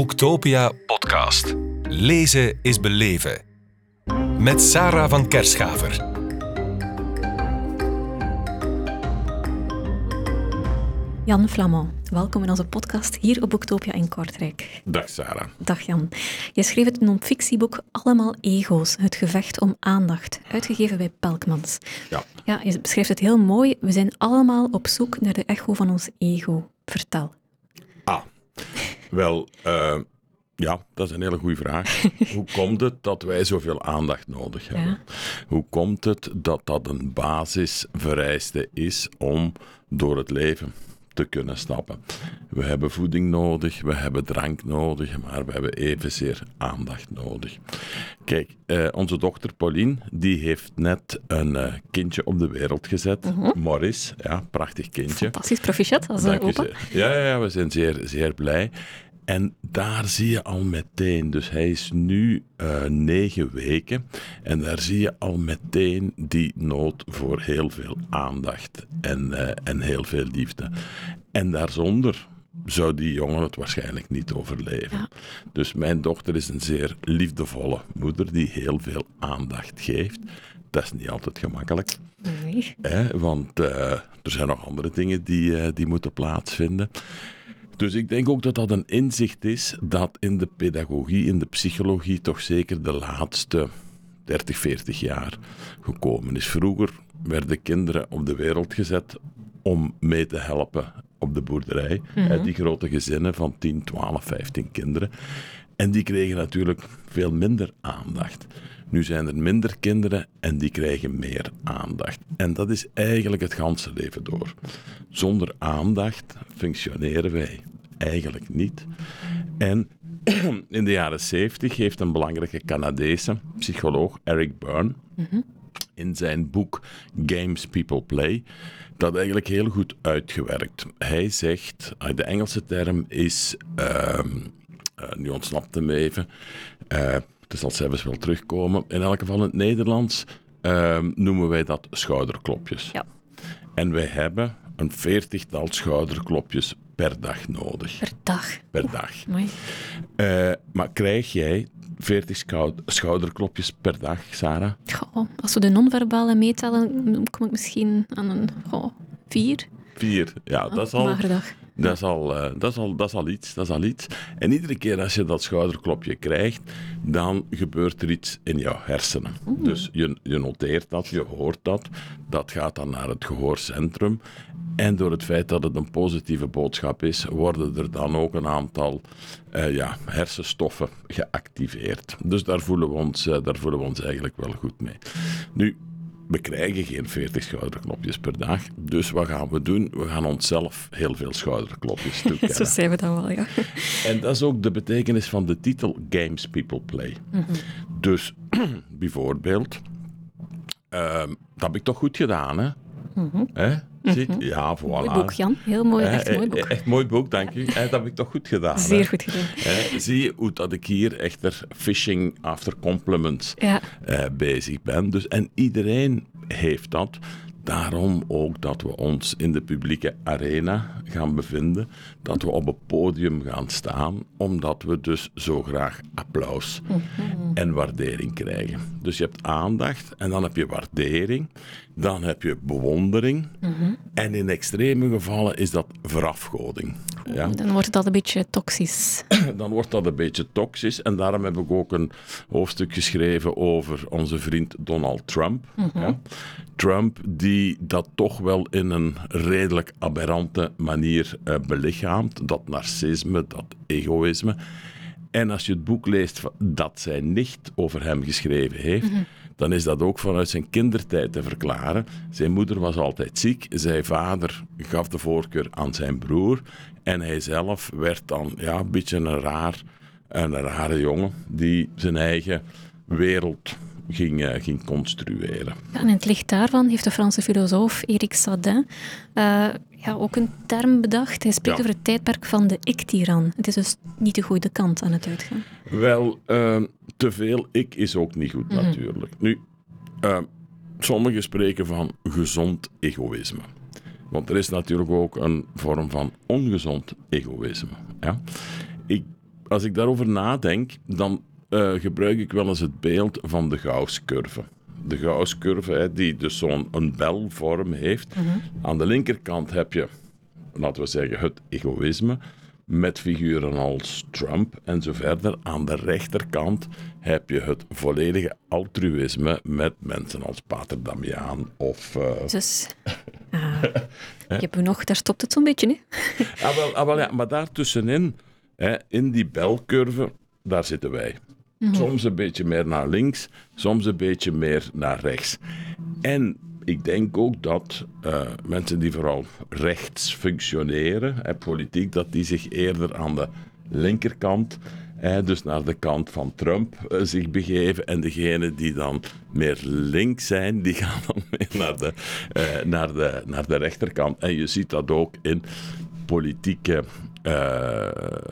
Boektopia podcast. Lezen is beleven. Met Sarah van Kerschaver. Jan Flamand, welkom in onze podcast hier op Boektopia in Kortrijk. Dag Sarah. Dag Jan. Je schreef het non-fictieboek Allemaal Ego's, het gevecht om aandacht, uitgegeven bij Pelkmans. Ja. Ja, je beschrijft het heel mooi. We zijn allemaal op zoek naar de echo van ons ego. Vertel. Wel, eh, ja, dat is een hele goede vraag. Hoe komt het dat wij zoveel aandacht nodig hebben? Ja. Hoe komt het dat dat een basisvereiste is om door het leven te kunnen stappen? We hebben voeding nodig, we hebben drank nodig, maar we hebben evenzeer aandacht nodig. Kijk, eh, onze dochter Pauline, die heeft net een eh, kindje op de wereld gezet. Morris, ja, prachtig kindje. Fantastisch, proficiat als opa. zeer. Ja, ja, ja, we zijn zeer, zeer blij. En daar zie je al meteen, dus hij is nu eh, negen weken, en daar zie je al meteen die nood voor heel veel aandacht en, eh, en heel veel liefde. En daarzonder zou die jongen het waarschijnlijk niet overleven. Ja. Dus mijn dochter is een zeer liefdevolle moeder die heel veel aandacht geeft. Dat is niet altijd gemakkelijk. Nee. Hè, want eh, er zijn nog andere dingen die, die moeten plaatsvinden. Dus ik denk ook dat dat een inzicht is dat in de pedagogie, in de psychologie, toch zeker de laatste 30, 40 jaar gekomen is. Vroeger werden kinderen op de wereld gezet om mee te helpen op de boerderij. Hè, die grote gezinnen van 10, 12, 15 kinderen. En die kregen natuurlijk veel minder aandacht. Nu zijn er minder kinderen en die krijgen meer aandacht. En dat is eigenlijk het ganse leven door. Zonder aandacht functioneren wij eigenlijk niet. En in de jaren 70 heeft een belangrijke Canadese psycholoog, Eric Byrne, in zijn boek Games People Play dat eigenlijk heel goed uitgewerkt. Hij zegt, de Engelse term is, ehm, eh, nu ontsnapt hem even, eh, het zal zelfs wel terugkomen, in elk geval in het Nederlands ehm, noemen wij dat schouderklopjes. Ja, En wij hebben een veertigtal schouderklopjes per dag nodig. per dag. Per dag. Mooi. Eh, maar krijg jij 40 schou- schouderklopjes per dag, Sarah? Goh, als we de non-verbale meetellen, kom ik misschien aan een goh, vier. Vier. Ja, dat is al... Dag. Dat is, al, eh, dat, is al, dat, is al iets, dat is al iets. En iedere keer als je dat schouderklopje krijgt, dan gebeurt er iets in jouw hersenen. Dus je, je noteert dat, je hoort dat. Dat gaat dan naar het gehoorcentrum. En door het feit dat het een positieve boodschap is, worden er dan ook een aantal eh, ja, hersenstoffen geactiveerd. Dus daar voelen, we ons, eh, daar voelen we ons eigenlijk wel goed mee. Nu, we krijgen geen 40 schouderklopjes per dag. Dus wat gaan we doen? We gaan onszelf heel veel schouderklopjes Zo toekennen. zijn we dan wel, ja. en dat is ook de betekenis van de titel Games People Play. Dus bijvoorbeeld, ehm, dat heb ik toch goed gedaan, hè? Hè? Zie je? Ja, voilà. Mooi boek, Jan. Heel mooi, echt mooi eh, boek. Echt mooi boek, dank u. Hè, dat heb ik toch goed gedaan. hè? Zeer goed gedaan. Hè, zie je hoe dat ik hier echter fishing after compliments Ja. eh, bezig ben. Dus, en iedereen heeft dat. Daarom ook dat we ons in de publieke arena gaan bevinden. Dat we op een podium gaan staan. Omdat we dus zo graag applaus en waardering krijgen. Dus je hebt aandacht en dan heb je waardering. Dan heb je bewondering. En in extreme gevallen is dat verafgoding. Ja? Dan wordt dat een beetje toxisch. dan wordt dat een beetje toxisch. En daarom heb ik ook een hoofdstuk geschreven over onze vriend Donald Trump. Ja. Trump die dat toch wel in een redelijk aberrante manier eh, belichaamt. Dat narcisme, dat egoïsme. En als je het boek leest dat zijn nicht over hem geschreven heeft, dan is dat ook vanuit zijn kindertijd te verklaren. Zijn moeder was altijd ziek, zijn vader gaf de voorkeur aan zijn broer en hij zelf werd dan ja, een beetje een, raar, een rare jongen die zijn eigen wereld ging, eh, ging construeren. En in het licht daarvan heeft de Franse filosoof Eric Sadin eh, ja, ook een term bedacht. Hij spreekt Ja. over het tijdperk van de ik-tiran. Het is dus niet de goede kant aan het uitgaan. Wel, eh, te veel ik is ook niet goed natuurlijk. Nu, eh, sommigen spreken van gezond egoïsme. Want er is natuurlijk ook een vorm van ongezond egoïsme. Ja? Ik als ik daarover nadenk, dan uh, gebruik ik wel eens het beeld van de Gauss-curve. De Gauss-curve, die dus zo'n een belvorm heeft. Mhm. Aan de linkerkant heb je, laten we zeggen, het egoïsme met figuren als Trump en zo verder. Aan de rechterkant heb je het volledige altruïsme met mensen als Pater Damiaan of... Uh... Dus, uh, je hebt nog, daar stopt het zo'n beetje, hè? ah, wel, ah, wel, ja, maar daartussenin, hè, in die belcurve, daar zitten wij. Mhm. Soms een beetje meer naar links, soms een beetje meer naar rechts. En ik denk ook dat uh, mensen die vooral rechts functioneren, hè, politiek, dat die zich eerder aan de linkerkant, dus naar de kant van Trump, uh, zich begeven. En degenen die dan meer links zijn, die gaan dan meer naar de, uh, naar de, naar de rechterkant. En je ziet dat ook in politieke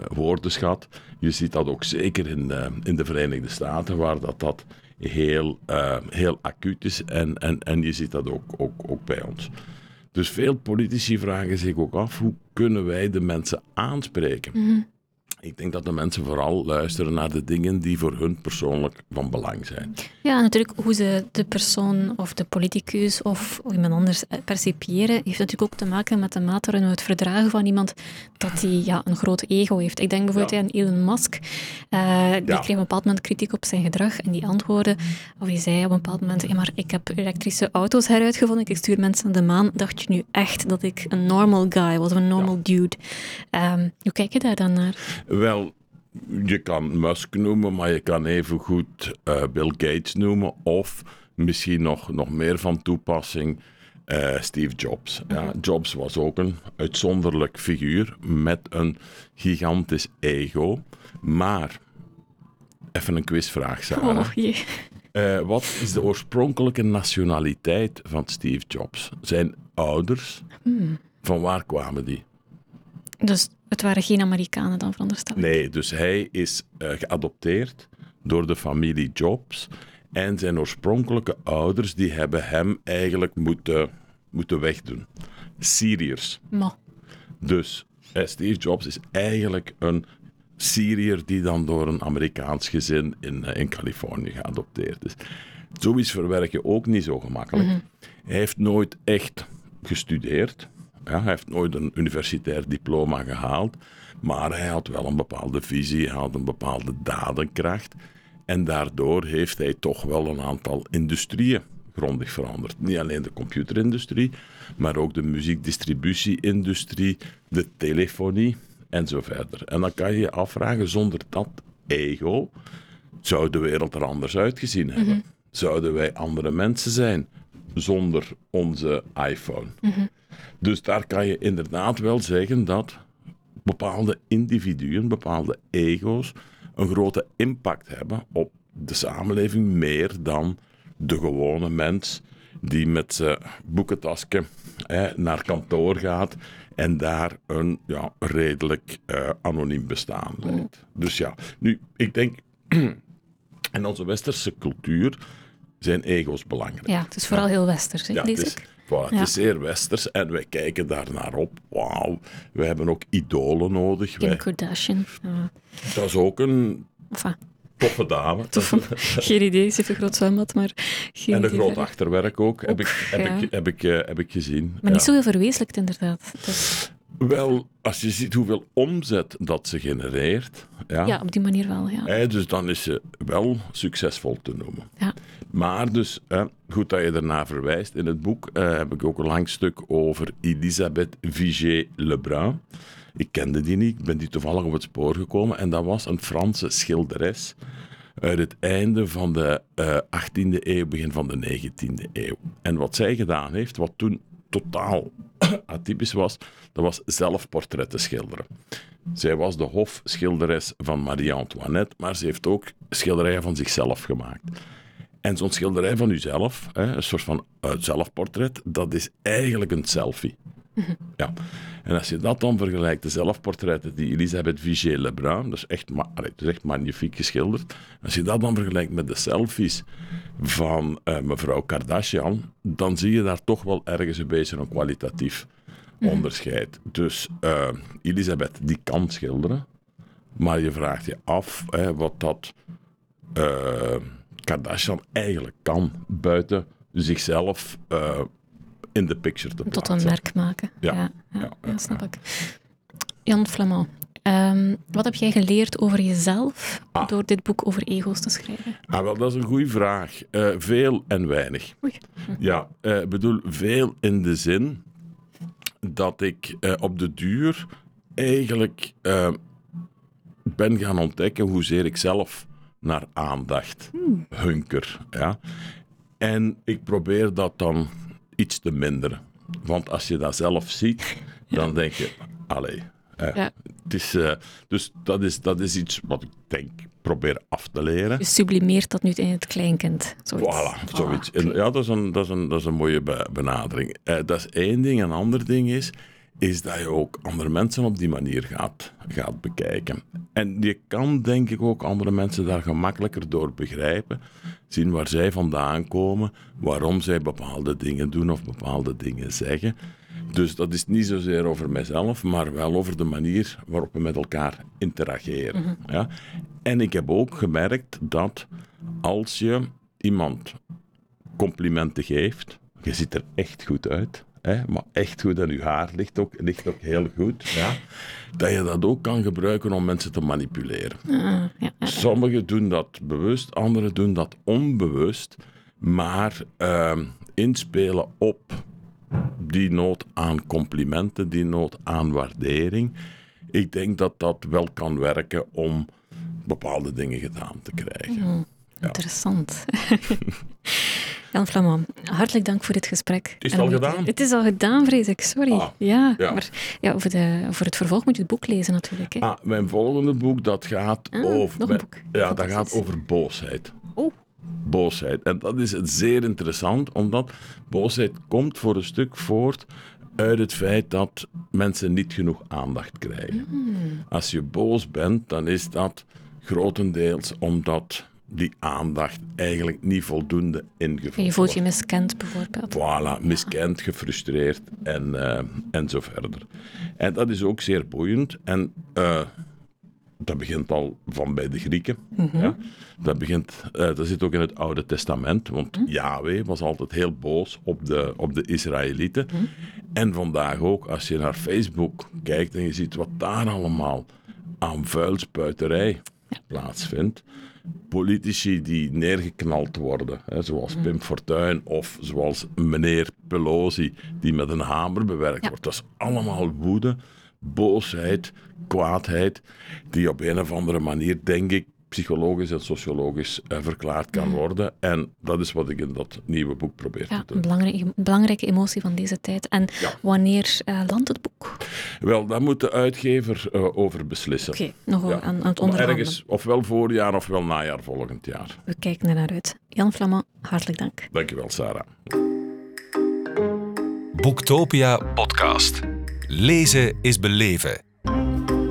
woordenschat. Je ziet dat ook zeker in, in de Verenigde Staten, waar dat, dat heel, uh, heel acuut is. En, en, en je ziet dat ook, ook, ook bij ons. Dus veel politici vragen zich ook af hoe kunnen wij de mensen aanspreken. -hmm. Ik denk dat de mensen vooral luisteren naar de dingen die voor hun persoonlijk van belang zijn. Ja, natuurlijk hoe ze de persoon of de politicus of iemand anders percipiëren, heeft natuurlijk ook te maken met de mate waarin we het verdragen van iemand dat hij ja, een groot ego heeft. Ik denk bijvoorbeeld ja. aan Elon Musk. Uh, die ja. kreeg op een bepaald moment kritiek op zijn gedrag en die antwoordde, of die zei op een bepaald moment, maar ik heb elektrische auto's heruitgevonden, ik stuur mensen aan de maan. Dacht je nu echt dat ik een normal guy was, een normal dude? Um, hoe kijk je daar dan naar? Wel, je kan Musk noemen, maar je kan even goed uh, Bill Gates noemen. Of misschien nog, nog meer van toepassing uh, Steve Jobs. Ja, Jobs was ook een uitzonderlijk figuur met een gigantisch ego. Maar, even een quizvraag, Sarah. Oh. Uh, wat is de oorspronkelijke nationaliteit van Steve Jobs? Zijn ouders, hmm. van waar kwamen die? Dus het waren geen Amerikanen dan, veronderstel ik? Nee, dus hij is uh, geadopteerd door de familie Jobs. En zijn oorspronkelijke ouders die hebben hem eigenlijk moeten, moeten wegdoen. Syriërs. Ma. Dus uh, Steve Jobs is eigenlijk een Syriër die dan door een Amerikaans gezin in, uh, in Californië geadopteerd is. Zoiets verwerken ook niet zo gemakkelijk. Mm -hmm. Hij heeft nooit echt gestudeerd. Ja, hij heeft nooit een universitair diploma gehaald, maar hij had wel een bepaalde visie, hij had een bepaalde dadenkracht. En daardoor heeft hij toch wel een aantal industrieën grondig veranderd. Niet alleen de computerindustrie, maar ook de muziekdistributieindustrie, de telefonie en zo verder. En dan kan je je afvragen, zonder dat ego, zou de wereld er anders uitgezien hebben? Mhm. Zouden wij andere mensen zijn zonder onze iPhone? Mhm. Dus daar kan je inderdaad wel zeggen dat bepaalde individuen, bepaalde ego's, een grote impact hebben op de samenleving, meer dan de gewone mens die met zijn boekentasje hè, naar kantoor gaat en daar een ja, redelijk uh, anoniem bestaan leidt. Dus ja, nu, ik denk, in onze westerse cultuur zijn ego's belangrijk. Ja, het is vooral heel westers, hè, ja, lees ik. Voilà, Ja. Het is zeer westers en wij kijken daar naar op. Wauw, we hebben ook idolen nodig. Kim Wij, Kardashian. Dat is ook een Enfin, toffe dame. geen idee, ze heeft een groot zwembad, maar geen En een groot verder. achterwerk ook, heb, Ook, ik, heb, ja. ik, heb, ik, eh, heb ik gezien. Maar niet Ja. zoveel verwezenlijkt, inderdaad. Dus, Wel, als je ziet hoeveel omzet dat ze genereert, ja, ja, op die manier wel, ja. hè, dus dan is ze wel succesvol te noemen. Ja. Maar dus, hè, goed dat je ernaar verwijst. In het boek eh, heb ik ook een lang stuk over Elisabeth Vigée-Lebrun. Ik kende die niet, ik ben die toevallig op het spoor gekomen. En dat was een Franse schilderes uit het einde van de eh 18e eeuw, begin van de 19e eeuw. En wat zij gedaan heeft, wat toen totaal atypisch was, dat was zelfportretten schilderen. Zij was de hofschilderes van Marie-Antoinette, maar ze heeft ook schilderijen van zichzelf gemaakt. En zo'n schilderij van uzelf, hè, een soort van zelfportret, dat is eigenlijk een selfie. Ja. En als je dat dan vergelijkt, de zelfportretten die Elisabeth Vigée-Lebrun, dat is echt, dat is echt magnifiek geschilderd. Als je dat dan vergelijkt met de selfies van eh, mevrouw Kardashian, dan zie je daar toch wel ergens een beetje een kwalitatief onderscheid. Dus eh, Elisabeth, die kan schilderen, Maar je vraagt je af hè, wat dat eh, Kardashian eigenlijk kan buiten zichzelf eh, in de picture te Tot plaatsen. een merk maken. Ja. Ja, snap ik. Jan Flamand, ehm, wat heb jij geleerd over jezelf Ah. door dit boek over ego's te schrijven? Ah, wel, dat is een goede vraag. Eh, veel en weinig. Oei. Ja, eh, ik bedoel, veel in de zin dat ik op de duur eigenlijk ben gaan ontdekken hoezeer ik zelf naar aandacht hunker. Ja? En ik probeer dat dan iets te minderen. Want als je dat zelf ziet, dan denk je, allee. eh, Ja. het is, eh, dus dat is, dat is iets wat ik denk probeer af te leren. Je sublimeert dat nu in het kleinkind. Zoiets. Voilà, zoiets. Ah. En ja, dat is een, dat is een, dat is een mooie be- benadering. Eh, dat is één ding. Een ander ding is, is dat je ook andere mensen op die manier gaat, gaat bekijken. En je kan denk ik ook andere mensen daar gemakkelijker door begrijpen. Zien waar zij vandaan komen, waarom zij bepaalde dingen doen of bepaalde dingen zeggen. Dus dat is niet zozeer over mijzelf, maar wel over de manier waarop we met elkaar interageren. ja? En ik heb ook gemerkt dat als je iemand complimenten geeft, je ziet er echt goed uit, hè, maar echt goed en je haar ligt ook, ligt ook heel goed, ja, dat je dat ook kan gebruiken om mensen te manipuleren. Ah, ja, ja. Sommigen doen dat bewust, anderen doen dat onbewust, maar ehm, inspelen op die nood aan complimenten, die nood aan waardering. Ik denk dat dat wel kan werken om bepaalde dingen gedaan te krijgen. Interessant. Jan Flamand, hartelijk dank voor dit gesprek. Is het En al gedaan? Het is al gedaan, vrees ik. Sorry. Ah, ja, ja. maar ja, voor, de, voor het vervolg moet je het boek lezen natuurlijk. Hè. Ah, mijn volgende boek dat gaat Ah, over. nog een boek. Ja, dat gaat over boosheid. Oh, Boosheid. En dat is zeer interessant, omdat boosheid komt voor een stuk voort uit het feit dat mensen niet genoeg aandacht krijgen. Als je boos bent, dan is dat grotendeels omdat die aandacht eigenlijk niet voldoende ingevuld je voelt je miskend bijvoorbeeld. Voilà, miskend, gefrustreerd en, eh, en zo verder. En dat is ook zeer boeiend. En eh, dat begint al van bij de Grieken. ja. dat, begint, eh, dat zit ook in het Oude Testament, want Yahweh was altijd heel boos op de, op de Israëlieten. En vandaag ook, als je naar Facebook kijkt en je ziet wat daar allemaal aan vuilspuiterij plaatsvindt politici die neergeknald worden, hè, zoals Pim Fortuyn of zoals meneer Pelosi, die met een hamer bewerkt Ja. wordt. Dat is allemaal woede, boosheid, kwaadheid, die op een of andere manier, denk ik, psychologisch en sociologisch eh, verklaard kan worden. En dat is wat ik in dat nieuwe boek probeer Ja, te een doen. belangrijke, belangrijke emotie van deze tijd. En Ja. wanneer eh, landt het boek? Wel, daar moet de uitgever eh, over beslissen. Oké, nog Ja. aan, aan het onderhandelen. ergens, ofwel voorjaar ofwel najaar volgend jaar. We kijken er naar uit. Jan Flamand, hartelijk dank. Dankjewel, Sarah. Boektopia podcast. Lezen is beleven.